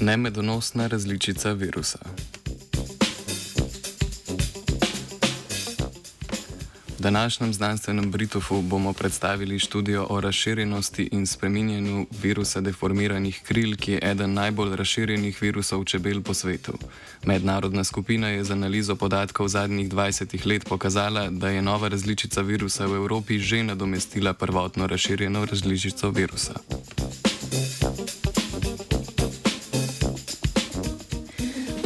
nemedonosna različica virusa. V današnjem znanstvenem Britofu bomo predstavili študijo o razširjenosti in spreminjanju virusa deformiranih kril, ki je eden najbolj razširjenih virusov čebel po svetu. Mednarodna skupina je z analizo podatkov zadnjih 20 let pokazala, da je nova različica virusa v Evropi že nadomestila prvotno razširjeno različico virusa.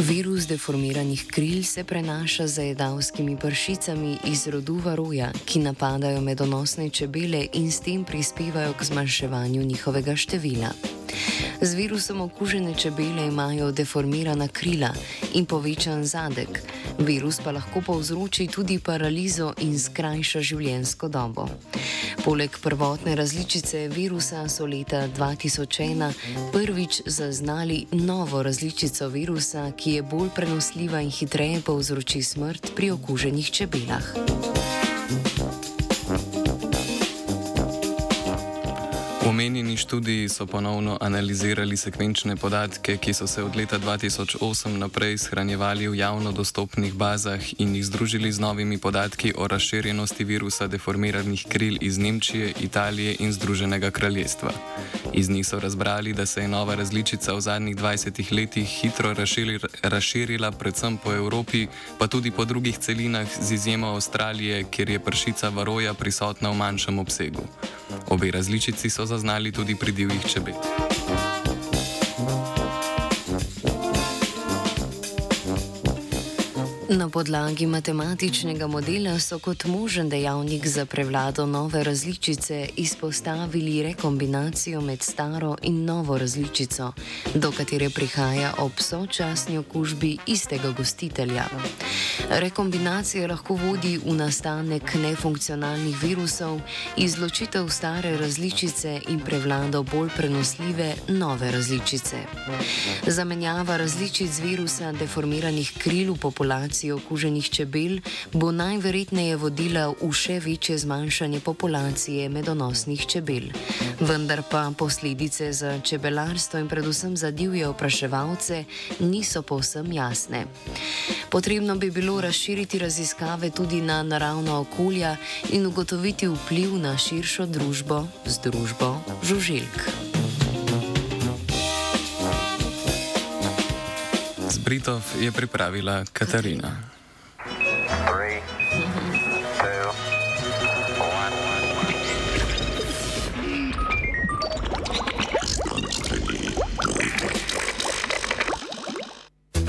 Virus deformiranih kril se prenaša z jedavskimi pršicami iz rodu varoja, ki napadajo medonosne čebele in s tem prispevajo k zmanjševanju njihovega števila. Z virusom okužene čebele imajo deformirana krila in povečan zadek, virus pa lahko povzroči tudi paralizo in skrajša življenjsko dobo. Poleg prvotne različice virusa so leta 2001 prvič zaznali novo različico virusa, ki je bolj prenosljiva in hitreje povzroči smrt pri okuženih čebelah. V omenjeni študiji so ponovno analizirali sekvenčne podatke, ki so se od leta 2008 naprej shranjevali v javno dostopnih bazah in jih združili z novimi podatki o razširjenosti virusa deformiranih kril iz Nemčije, Italije in Združenega kraljestva. Iz njih so razbrali, da se je nova različica v zadnjih 20 letih hitro razširila predvsem po Evropi, pa tudi po drugih celinah, z izjemo Avstralije, kjer je pršica varoja prisotna v manjšem obsegu. Obe različici so zaznali tudi pri divjih čebelah. Na podlagi matematičnega modela so kot možen dejavnik za prevlado nove različice izpostavili rekombinacijo med staro in novo različico, do katere prihaja ob sočasni okužbi istega gostitelja. Rekombinacija lahko vodi v nastanek nefunkcionalnih virusov, izločitev stare različice in prevlado bolj prenosljive nove različice. Zamenjava različic virusa deformiranih kril v populaciji populaciji okuženih čebel bo najverjetneje vodila v še večje zmanjšanje populacije medonosnih čebel. Vendar pa posledice za čebelarstvo in predvsem za divje opraševalce niso povsem jasne. Potrebno bi bilo razširiti raziskave tudi na naravna okolja in ugotoviti vpliv na širšo družbo z družbo žuželk. Britov je pripravila Katarina.